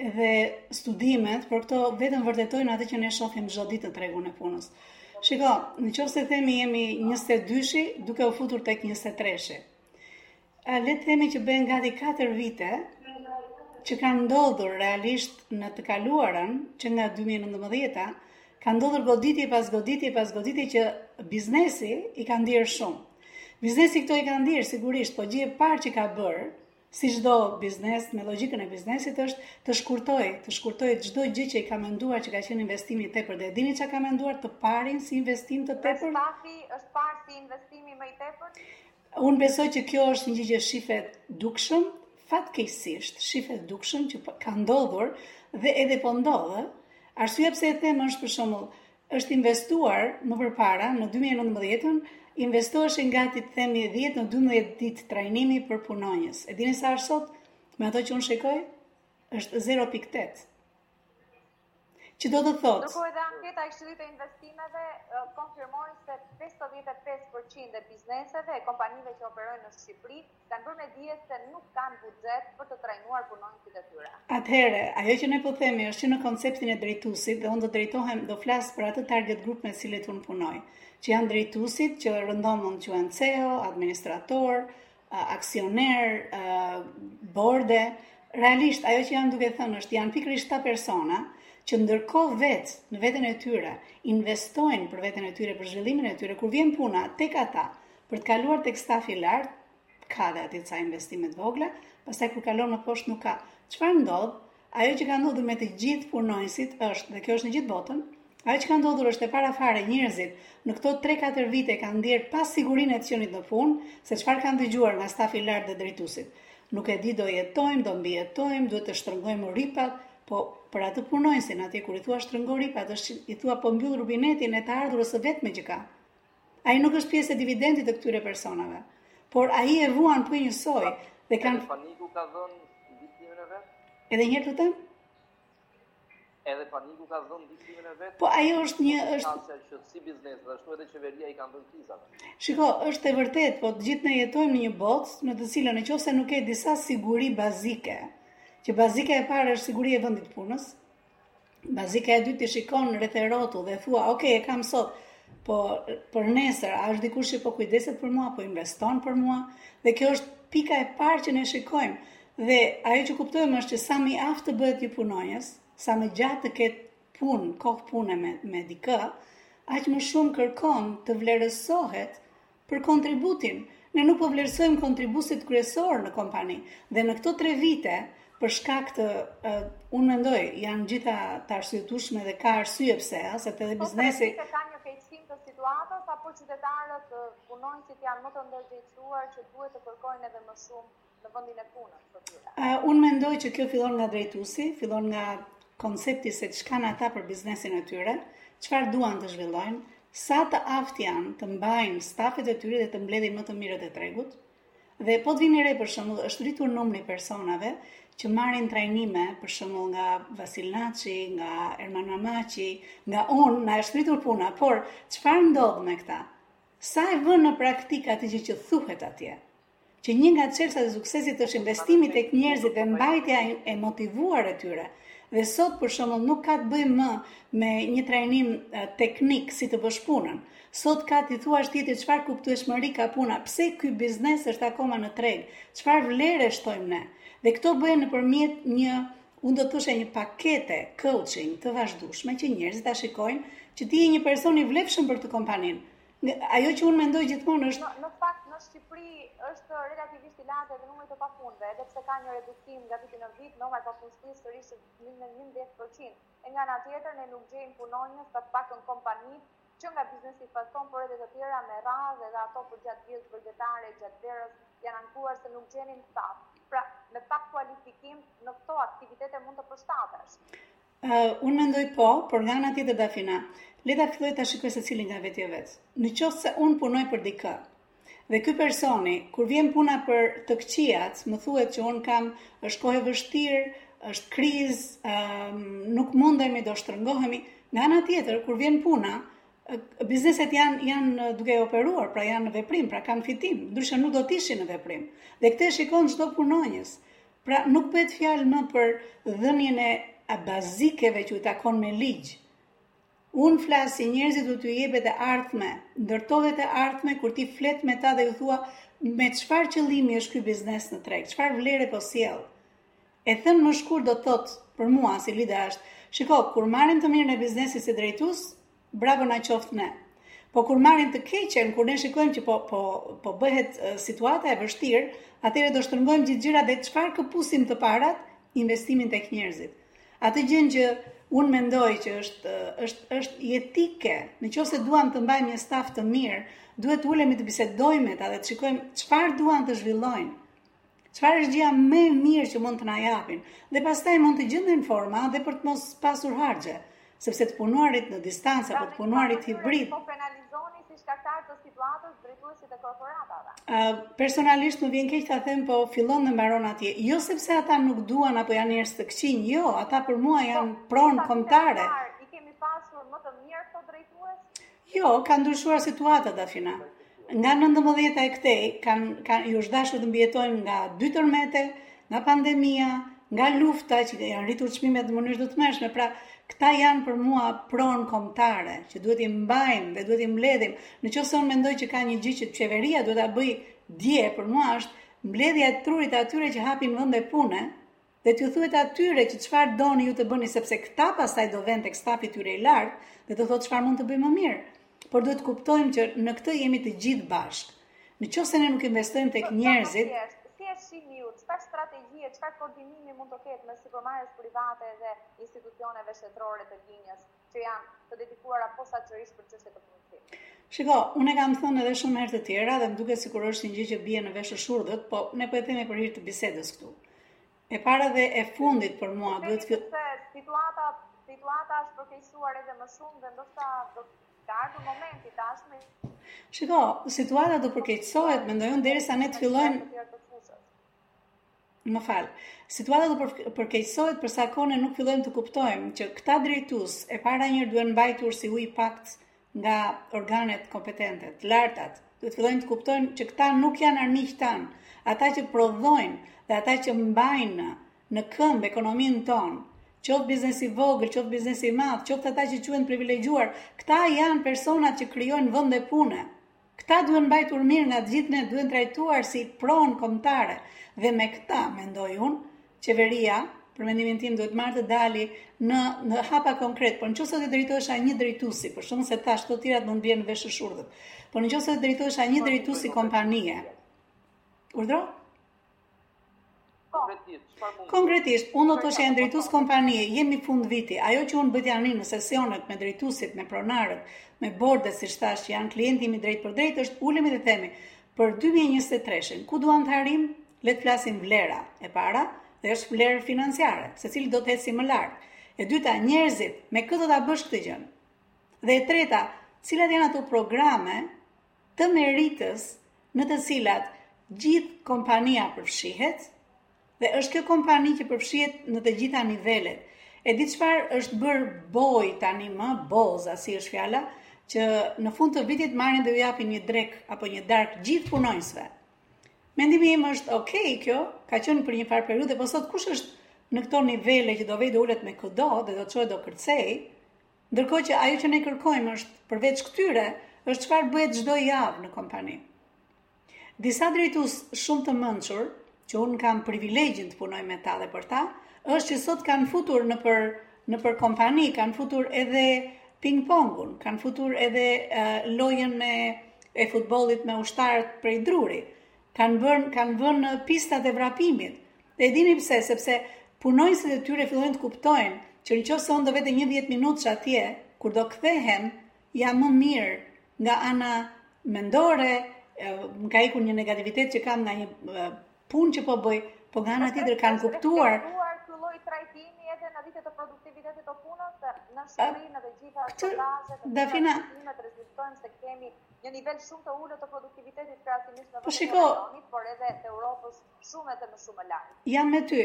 Edhe studimet por këto vetëm vërtetojnë atë që ne shohim çdo ditë në tregun e punës. Shiko, në qoftë se themi jemi 22-shi, duke u futur tek 23-shi. Le të themi që bëhen gati 4 vite që kanë ndodhur realisht në të kaluarën, që nga 2019-a, kanë ndodhur goditje pas goditje pas goditje që biznesi i ka ndjerë shumë. Biznesi këto i ka ndjerë sigurisht, po gjëja e parë që ka bërë, si çdo biznes, me logjikën e biznesit është të shkurtojë, të shkurtojë çdo gjë që i ka menduar që ka qenë investim i tepërt dhe e dini ça ka menduar të parin si investim të tepërt. Pra stafi është parë si investimi më i tepërt? Unë besoj që kjo është një gjë që shifet dukshëm, fatkeqësisht shifet dukshëm që po, ka ndodhur dhe edhe po ndodh. Arsyeja pse e them është për shembull, është investuar më përpara në 2019-ën investoheshin gati të themi 10 në 12 ditë trajnimi për punonjës. E dini sa është sot? Me ato që unë shikoj, është 0.8. Që do të thotë... Ndërkohë edhe anketa e Këshillit të Investimeve konfirmoi se 55% e bizneseve e kompanive që operojnë në Shqipëri kanë bërë me dije se nuk kanë buxhet për të trajnuar punonjësit e tyre. Atëherë, ajo që ne po themi është që në konceptin e drejtuesit dhe unë do t'i drejtohem, do flas për atë target group me të cilët unë punoj, që janë drejtuesit që rëndom mund të quhen CEO, administrator, aksioner, borde, realisht ajo që jam duke thënë është janë pikërisht këta persona që ndërkohë vetë në veten e tyre investojnë për veten e tyre për zhvillimin e tyre kur vjen puna tek ata Për të kaluar tek stafi i lartë, ka dhe aty ca investime të vogla, pastaj kur kalon më poshtë nuk ka. Çfarë ndodh? Ajo që ka ndodhur me të gjithë punonjësit është, dhe kjo është në gjithë botën, ajo që ka ndodhur është e para fare njerëzit në këto 3-4 vite kanë ndjerë pasigurinë e të qenit në punë, se çfarë kanë dëgjuar nga stafi i lartë dhe drejtuesit. Nuk e di do jetojmë, do mbijetojmë, duhet të shtrëngojmë ripat, po për atë punonjësin atje kur i thua shtrëngoj ripat, i thua po mbyll rubinetin e të ardhurës së vetme që ka. Ai nuk është pjesë e dividendit të këtyre personave, por ai e vuan po njësoj dhe kanë Edhe paniku ka dhënë ndihmën e vet? Edhe një herë lutem? Edhe paniku ka dhënë ndihmën e vet? Po ajo është një po, është se që si biznes dhe ashtu edhe qeveria i kanë dhënë krizave. Shiko, është e vërtetë, po të gjithë ne jetojmë në një botë në të cilën në qoftë se nuk ke disa siguri bazike, që bazika e parë është siguria e vendit të punës, Bazika e dytë i shikon rreth e rrotull dhe thua, "Ok, e kam sot." Po për nesër, a është dikush që po kujdeset për mua, po investon për mua? Dhe kjo është pika e parë që ne shikojmë. Dhe ajo që kuptojmë është që sa më i aftë të bëhet një punonjës, sa më gjatë të ketë punë, kohë pune me me dikë, aq më shumë kërkon të vlerësohet Për kontributin, ne nuk po vlerësojmë kontribuesit kryesor në kompani dhe në këto tre vite, për shkak të uh, unë mendoj janë gjitha të arsyetueshme dhe ka arsye pse, ha, se edhe po, biznesi po, ka një përkeqësim të situatës apo qytetarët punonjësit janë më të ndërgjegjësuar që duhet të kërkojnë edhe më shumë në vendin e punës së tyre. Uh, unë mendoj që kjo fillon nga drejtuesi, fillon nga koncepti se ç'kanë ata për biznesin e tyre, çfarë duan të zhvillojnë, sa të aftë janë të mbajnë stafet e tyre dhe të mbledhin më të mirët e tregut. Dhe po të vini re për shembull, është rritur numri i personave që marrin trajnime për shembull nga Vasil Naçi, nga Ermal Mamaqi, nga unë, na është rritur puna, por çfarë ndodh me këta? Sa e vënë në praktikë atë gjë që thuhet atje? që një nga çelësat e suksesit është investimi tek njerëzit dhe mbajtja e motivuar e tyre. Dhe sot për shembull nuk ka të bëjë më me një trajnim teknik si të bësh punën. Sot ka të thuash tjetrit çfarë kuptueshmëri ka puna, pse ky biznes është akoma në treg, çfarë vlere shtojmë ne. Dhe këto bëhen nëpërmjet një unë do të thosha një pakete coaching të vazhdueshme që njerëzit ta shikojnë që ti je një person i vlefshëm për këtë kompani. Ajo që unë mendoj gjithmonë është në, në fakt në Shqipëri është relativisht i lartë edhe numri i të papunëve, edhe pse ka një reduktim nga viti në vit, norma e papunësisë sërish është 11% E nga ana tjetër ne nuk gjejmë punonjës, pra të paktën kompani që nga biznesi fason, por edhe të tjera me radhë edhe ato përgjatë vijës bregdetare, gjatë verës, janë ankuar se nuk gjenin staf. Pra, me pak kualifikim në këto aktivitete mund të përshtatesh. Uh, unë mendoj po, por nga ana tjetër Dafina, le ta fillojë ta shikojë secili nga vetja vet. Në qoftë se unë punoj për dikë, Dhe ky personi, kur vjen puna për të këqijat, më thuhet që unë kam është kohë e vështirë, është krizë, um, nuk mundemi, do shtrëngohemi. Nga ana tjetër, kur vjen puna, bizneset janë janë duke operuar, pra janë në veprim, pra kanë fitim, ndryshe nuk do të ishin në veprim. Dhe këtë e shikon çdo punonjës. Pra nuk bëhet fjalë më për dhënien e bazikeve që u takon me ligj. Unë flas si njerëzit do t'u jepet e ardhme, ndërtohet e ardhme kur ti flet me ta dhe u thua me çfarë qëllimi është ky biznes në treg, çfarë vlere po sjell. E thënë më shkurt do thotë për mua si lider është, shiko, kur marrim të mirën e biznesit si drejtues, Bravo na qoftë ne. Po kur marrim të keqen, kur ne shikojmë që po po po bëhet situata e vështirë, atëherë do shtrëngojmë gjithë gjërat dhe çfarë këpusim të parat, investimin tek njerëzit. Atë gjënë që unë mendoj që është është është jetike, në qoftë se duam të mbajmë një staf të mirë, duhet të ulemi të bisedojmë me ta dhe të shikojmë çfarë duan të zhvillojnë. Çfarë është gjëja më e mirë që mund të na japin? Dhe pastaj mund të gjenden forma dhe për të mos pasur harxhe, sepse të punuarit në distancë apo të punuarit hibrid. Po penalizoni si shkaktar të situatës drejtuesit e korporatave. Uh, personalisht më vjen keq ta them, po fillon dhe mbaron atje. Jo sepse ata nuk duan apo janë njerëz të këqinj, jo, ata për mua janë po, pronë kombëtare. I kemi pasur më të mirë këto drejtues? Jo, ka ndryshuar situata Dafina. Nga 19-a e këtej kanë kanë ju është dashur të mbijetojmë nga dy tërmete, nga pandemia, nga lufta që janë rritur çmimet në mënyrë të tmerrshme. Pra, këta janë për mua pronë kombëtare që duhet i mbajmë dhe duhet i mbledhim. Në qoftë se unë mendoj që ka një gjë që qeveria duhet ta bëjë dje, për mua është mbledhja e trurit e atyre që hapin vende pune, dhe t'ju thuhet atyre që çfarë doni ju të bëni sepse këta pastaj do venë tek stafi i tyre i lartë dhe do thonë çfarë mund të bëjmë më mirë. Por duhet të kuptojmë që në këtë jemi të gjithë bashkë. Në qoftë se ne nuk investojmë tek njerëzit, si e shihni ju, çfarë strategjie, çfarë koordinimi mund të ketë mes sipërmarrjes private dhe institucioneve shtetërore të linjës që janë të dedikuara posaçërisht për çështje të punësimit. Shiko, unë e kam thënë edhe shumë herë të tjera dhe më duket sikur është një gjë që bie në vesh të shurdhët, po ne po e themi për hir të bisedës këtu. E para dhe e fundit për mua duhet të situata situata është përkeqësuar edhe më shumë dhe ndoshta do të ardhë momenti tashmë. Shiko, situata do përkeqësohet, mendoj unë derisa ne të fillojmë Më fal. Situata do të përkeqësohet për sa kohë ne nuk fillojmë të kuptojmë që këta drejtues e para një duhen mbajtur si ujët e pakët nga organet kompetente, të lartat. Duhet fillojnë të kuptojnë që këta nuk janë armiqtë tanë. Ata që prodhojnë dhe ata që mbajnë në këmbë ekonominë tonë, qoftë biznesi i vogël, qoftë biznesi i madh, qoftë ata që quhen të privilegjuar, këta janë personat që krijojnë vende pune. Këta duhen mbajtur mirë nga të gjithë ne, duhen trajtuar si pronë kombëtare dhe me këta, mendoj unë, qeveria, për mendimin tim duhet të marrë të dali në, në hapa konkretë, por në qoftë se do t'i drejtohesha një drejtuesi, për shembull se tash këto të tjerat mund bien në vesh të shurdhët, por në qoftë se do t'i drejtohesha një drejtuesi kompanie, urdhëro? Po. Konkretisht, unë do të thoja një drejtues kompanie, jemi fund viti, ajo që unë bëj tani në sesionet me drejtuesit, me pronarët, me bordet, siç thashë, që janë klienti im drejtpërdrejt, është ulemi dhe themi, për 2023-shin, ku duam të arrijmë, le të flasim vlera e para, dhe është vlerë financiare, secili do të ecë më lart. E dyta, njerëzit, me kë do ta bësh këtë gjënë. Dhe e treta, cilat janë ato programe të meritës në të cilat gjithë kompania përfshihet dhe është kjo kompani që përfshihet në të gjitha nivelet. E di çfarë është bërë boj tani më boza si është fjala që në fund të vitit marrin dhe u japin një drekë apo një darkë gjithë punonjësve. Mendimi im është ok kjo, ka qenë për një farë periudhe, po sot kush është në këto nivele që do vejë do ulet me këdo dhe do çohet do kërcejë, Ndërkohë që ajo që ne kërkojmë është përveç këtyre, është çfarë bëhet çdo javë në kompani. Disa drejtues shumë të mençur, që unë kam privilegjin të punoj me ta dhe për ta, është që sot kanë futur nëpër nëpër kompani, kanë futur edhe ping-pongun, kanë futur edhe uh, lojën e e futbollit me ushtarët prej druri. Kanë vënë kanë vënë pistat e vrapimit. Dhe e dini pse? Sepse punonjësit e tyre fillojnë të kuptojnë që në qoftë se unë do vete një 10 minutësh atje, kur do kthehem, jam më mirë nga ana mendore, më ka ikur një negativitet që kam nga një punë që po bëj, po nga ana tjetër kanë kuptuar trajtimi edhe në rritje të produktivitetit të punës, në Shqipëri edhe gjitha të dhënat, ne të rezultojmë se kemi një nivel shumë të ulët të produktivitetit krahasimisht me vendet e rajonit, por edhe të Europës shumë edhe më shumë lart. Jam me ty.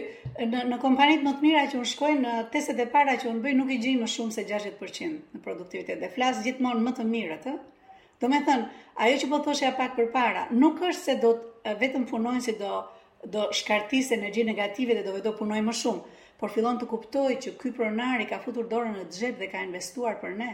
Në në kompanitë më të mira që unë shkoj në testet e para që unë bëj nuk i gjej më shumë se 60% në produktivitet. Dhe flas gjithmonë më të mirët, ë. Domethënë, ajo që po thoshja pak përpara, nuk është se do të vetëm punonjësi do, do shkarkojë energji negative dhe do vejë do punojë më shumë, por fillon të kuptojë që ky pronari ka futur dorën në xhep dhe ka investuar për ne.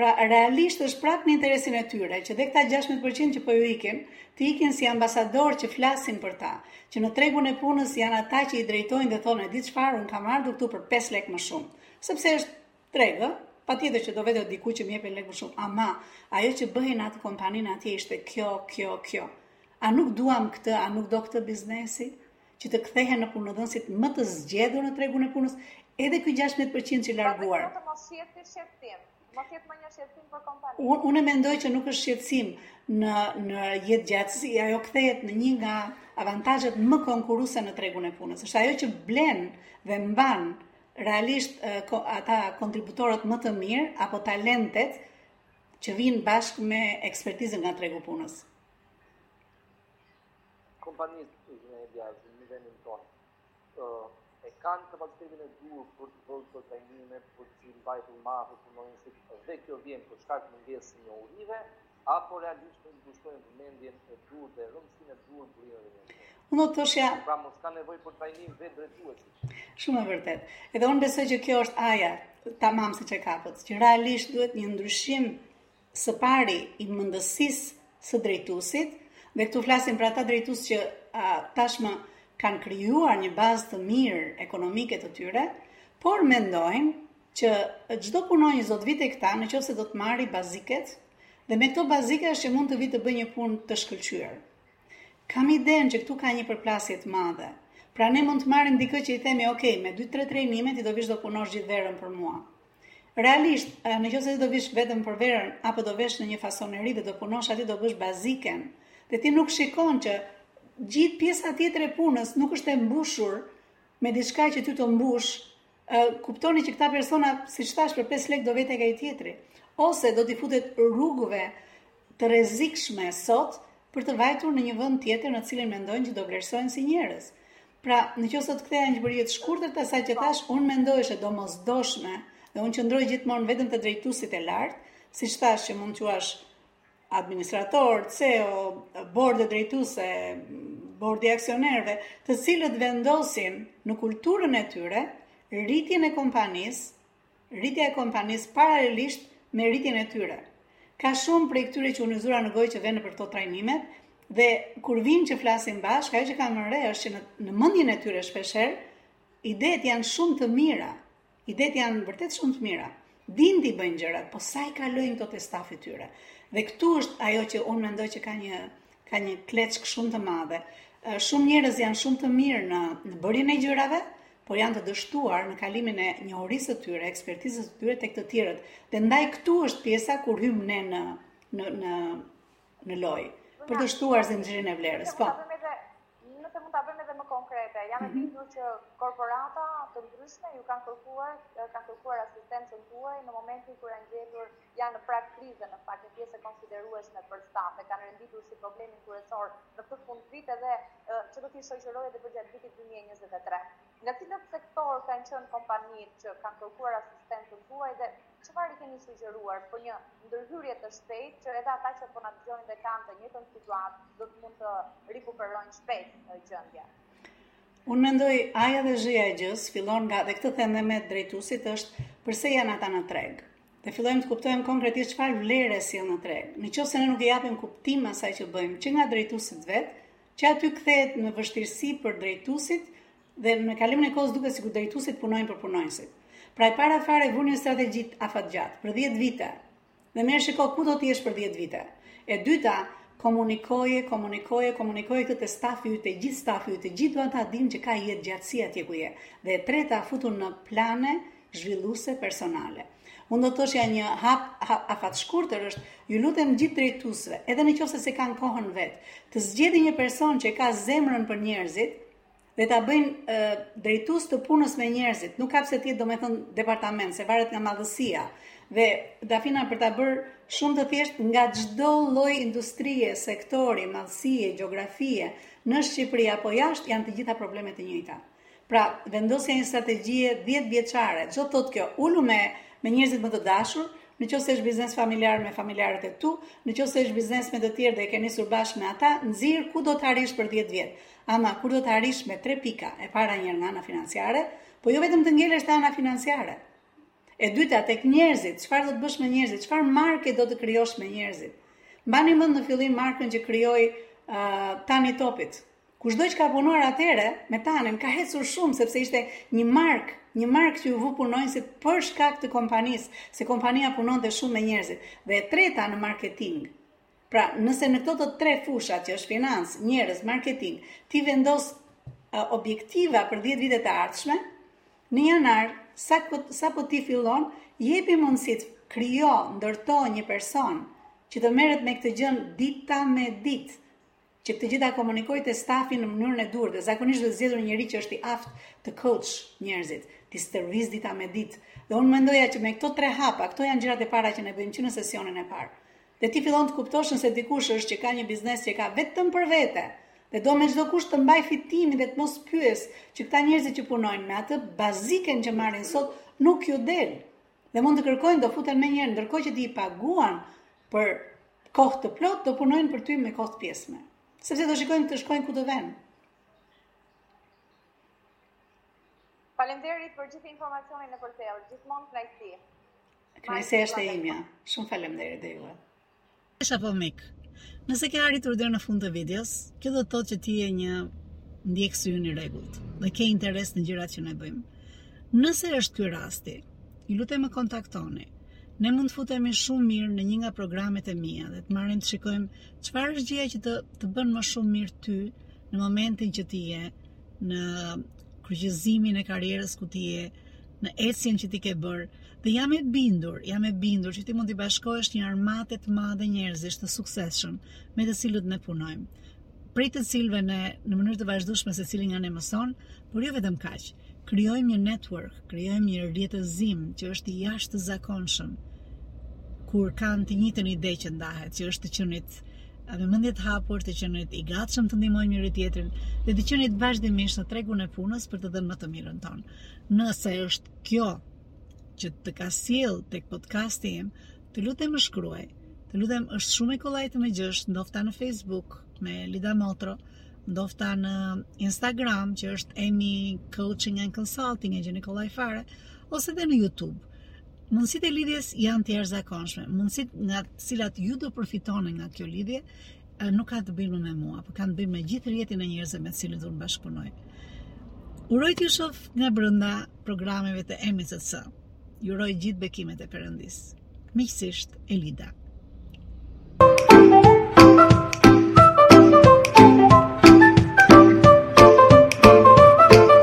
Pra realisht është prapë në interesin e tyre që dhe këta gjashtëmbëdhjetë për qind që po ju ikin, të ikin si ambasadorë që flasin për ta, që në tregun e punës janë ata që i drejtojnë dhe thonë e di çfarë unë kam ardhur këtu për pesë lekë më shumë. Sepse është treg, ë? Patjetër që do vete diku që më jepin lekë më shumë, ama ajo që bëhej në atë kompaninë atje ishte kjo, kjo, kjo. A nuk duam këtë, a nuk do këtë biznesi? që të kthehen në punëdhënësit më të zgjedhur në tregun e punës, edhe ky 16% që është larguar. Po mos jetë shqetësim, mos jetë më një shqetësim për kompaninë. Unë unë mendoj që nuk është shqetësim në në jetëgjatësi, ajo kthehet në një nga avantazhet më konkurruese në tregun e punës. Është ajo që blen dhe mban realisht ata kontributorët më të mirë apo talentet që vijnë bashkë me ekspertizën nga tregu i punës. Kompanitë e Gjinedia dhe në vendin tonë, e kanë kapacitetin e duhur për të bërë këto trajnime, për të mbajtur afër punonjësit, dhe kjo vjen për shkak mungesës të njohurive, apo realisht nuk i kushtojnë vëmendjen e duhur dhe rëndësinë e duhur për një rëndësinë e duhur. Unë do të thoshja... Pra mos ka nevojë për trajnim vetë drejtuesit. Shumë e vërtetë. Edhe unë besoj që kjo është ajo, tamam siç e kapët, që realisht duhet një ndryshim së pari i mendësisë së drejtuesit dhe këtu flasim për ata drejtues që a, tashmë kanë krijuar një bazë të mirë ekonomike të tyre, por mendojnë që çdo punonjës i zoti te këta në qofë se do të marri baziket dhe me këto bazike është që mund të vijë të bëjë një punë të shkëlqyer. Kam idenë që këtu ka një përplasje të madhe. Pra ne mund të marrim dikë që i themi, ok, me 2-3 trejnime ti do vish do punosh gjithë verën për mua. Realisht, në qoftë se ti do vish vetëm për verën, apo do vesh në një fasoneri dhe do punosh aty do bësh baziken, dhe ti nuk shikon që gjithë pjesa tjetër e punës nuk është e mbushur me diçka që ty të mbush, kuptoni që këta persona, siç thashë, për 5 lekë do vetë ka ai tjetri, ose do t'i futet rrugëve të rrezikshme sot për të vajtur në një vend tjetër në cilin mendojnë që do vlerësohen si njerëz. Pra, në qoftë se do t'i ktheja një bërje të shkurtër të asaj që thashë, unë mendoj është e domosdoshme, dhe unë qëndroj gjithmonë vetëm te drejtuesit e lartë, siç thashë që mund t'i quash administrator, CEO, borde drejtuse, bordi aksionerëve, të cilët vendosin në kulturën e tyre, rritjen e kompanisë, Rritja e kompanisë paralelisht me rritjen e tyre. Ka shumë prej këtyre që unë zura në gojë që venë për këto trajnimet dhe kur vijnë që flasin bashkë, ajo që kam vënë re është që në, në mendjen e tyre shpeshherë, idetë janë shumë të mira, idetë janë vërtet shumë të mira, dinë t'i bëjnë gjërat, po sa i kalojnë këto te stafi i tyre. Dhe këtu është ajo që unë mendoj që ka një, ka një kleçkë shumë të madhe. Shumë njerëz janë shumë të mirë në, në bërjen e gjërave, por janë të dështuar në kalimin e njohurisë së tyre, ekspertizës së tyre tek të tjerët. Dhe ndaj këtu është pjesa kur hyjmë ne në në në në lojë për të shtuar zinxhirin e vlerës. Po. Nëse mund ta bëjmë edhe më konkrete, jam e mhm. bindur që korporata të ndryshme ju kanë kërkuar, kanë kërkuar asistencën tuaj në momentin kur janë gjetur janë në prag krize, në fakt një pjesë e konsiderueshme për staf, e kanë renditur si problemin kryesor në këtë fundvit dhe që do t'i shoqërojë edhe përgjatë vitit 2023. Nga cilët sektorë kanë qenë kompanitë që kanë kërkuar asistencën tuaj dhe çfarë u keni sugjeruar për një ndërhyrje të shpejtë që edhe ata që po na dëgjojnë dhe kanë të njëjtën situatë do të mund të rikuperojnë shpejt gjendjen? Unë mendoj aja dhe zhëja e gjësë fillon nga dhe këtë them dhe me drejtusit është përse janë ata në treg. Dhe fillojmë të kuptojmë konkretisht çfarë vlere sjell në treg. Në qoftë se ne nuk i japim kuptim asaj që bëjmë, që nga drejtuesit vetë, që aty kthehet në vështirësi për drejtuesit dhe me kalimin e kohës duket sikur drejtuesit punojnë për punonjësit. Pra e para fare vër një strategji afatgjatë për 10 vite. Dhe merr shiko ku do të jesh për 10 vite. E dyta, komunikoje, komunikoje, komunikoje këtë te stafi yt, te gjithë stafi yt, të gjithë duan ta dinë që ka jetëgjatësi atje ku je. Dhe e treta, futu në plane zhvilluese personale. Unë do të thoshja një hap afat shkurtër është, ju lutem gjithë drejtuesve, edhe në qoftë se s'e kanë kohën vetë, të zgjedhin një person që ka zemrën për njerëzit dhe ta bëjnë drejtues të punës me njerëzit. Nuk ka pse të jetë domethënë departament, se varet nga madhësia. Dhe Dafina për ta bërë shumë të thjeshtë nga çdo lloj industrie, sektori, madhësie, gjeografie, në Shqipëri apo jashtë janë të gjitha probleme të njëjta. Pra, vendosja e një strategjie dhjetë vjeçare, ç'do të thotë kjo? Ulu me me njerëzit më të dashur, në qoftë se është biznes familjar me familjarët e tu, në qoftë se është biznes me të tjerë dhe e ke nisur bashkë me ata, nxirr ku do të arrish për 10 vjet. Ama ku do të arrish me tre pika, e para njëra nga ana financiare, po jo vetëm të ngelesh te ana financiare. E dyta tek njerëzit, çfarë do të bësh me njerëzit, çfarë marke do të krijosh me njerëzit. Mbani mend në fillim markën që krijoi uh, Tani Topi, Kushdo që ka punuar atëherë me Tanin ka ecur shumë sepse ishte një mark, një markë që iu vu punonjësit për shkak të kompanisë, se kompania punonte shumë me njerëzit. Dhe e treta në marketing. Pra, nëse në këto të tre fushat që është financë, njerëz, marketing, ti vendos uh, objektiva për 10 vitet e ardhshme, në janar, sapo, sapo ti fillon, jepi mundësitë, krijo, ndërto një person që të merret me këtë gjënë dita me ditë, që këtë gjë ta komunikojë te stafi në mënyrën e duhur dhe zakonisht duhet zgjedhur një njeri që është i aftë të coach njerëzit, t'i stërvisë dita me ditë. Dhe unë mendoja që me këto tre hapa, këto janë gjërat e para që ne bëjmë që në sesionin e parë. Dhe ti fillon të kuptosh nëse dikush është që ka një biznes që e ka vetëm për vete, dhe do me çdo kusht të mbajë fitimin dhe të mos pyesë që këta njerëz që punojnë me atë baziken që marrin sot nuk u del. Dhe mund të kërkojnë do futen menjëherë ndërkohë që ti i paguan për kohë të plot do punojnë për ty me kohë të pjesme. Sepse do shikojnë të shkojnë ku do venë. Faleminderit për gjithë informacionin e përcjellë. Gjithmonë kënaqësi. Kënaqësi është e imja. Shumë faleminderit dhe juve. Isha po mik. Nëse ke arritur deri në fund të videos, kjo do të thotë që ti je një ndjekës i yni i rregullt dhe ke interes në gjërat që ne bëjmë. Nëse është ky rasti, ju lutem më kontaktoni. ne mund të futemi shumë mirë në një nga programet e mia dhe të marrim të shikojmë çfarë është gjëja që të të bën më shumë mirë ty në momentin që ti je në kryqëzimin e karrierës ku ti je në ecjen që ti ke bërë dhe jam e bindur, jam e bindur që ti mund t'i bashkohesh një armate të madhe njerëzish të suksesshëm me të cilët ne punojmë prej të cilëve ne në mënyrë të vazhdueshme secili nga ne mëson, por jo vetëm kaq. krijojmë një network, krijojmë një rrjetëzim që është i jashtëzakonshëm, kur kanë të njëjtën ide që ndahet, që është të qenit me mendje të hapur, të qenit i gatshëm të ndihmojmë njëri-tjetrin, dhe të qenit vazhdimisht në tregun e punës për të dhënë më të mirën tonë. Nëse është kjo që të ka sjellë te podcasti im, të lutem më shkruaj, të lutem është shumë e kollaj të më gjesh, ndofta në Facebook, me Elida Motro, ndofta në Instagram që është Emi Coaching and Consulting e gjeni kollaj fare ose edhe në YouTube. Mundësitë e lidhjes janë të jashtëzakonshme. Mundësitë nga të cilat ju do përfitoni nga kjo lidhje nuk kanë të bëjnë me mua, por kanë të bëjnë me gjithë rrjetin e njerëzve me të cilët unë bashkëpunoj. Uroj t'ju shoh nga brenda programeve të Emi CC. Ju uroj gjithë bekimet e Perëndisë. miqësisht Elida.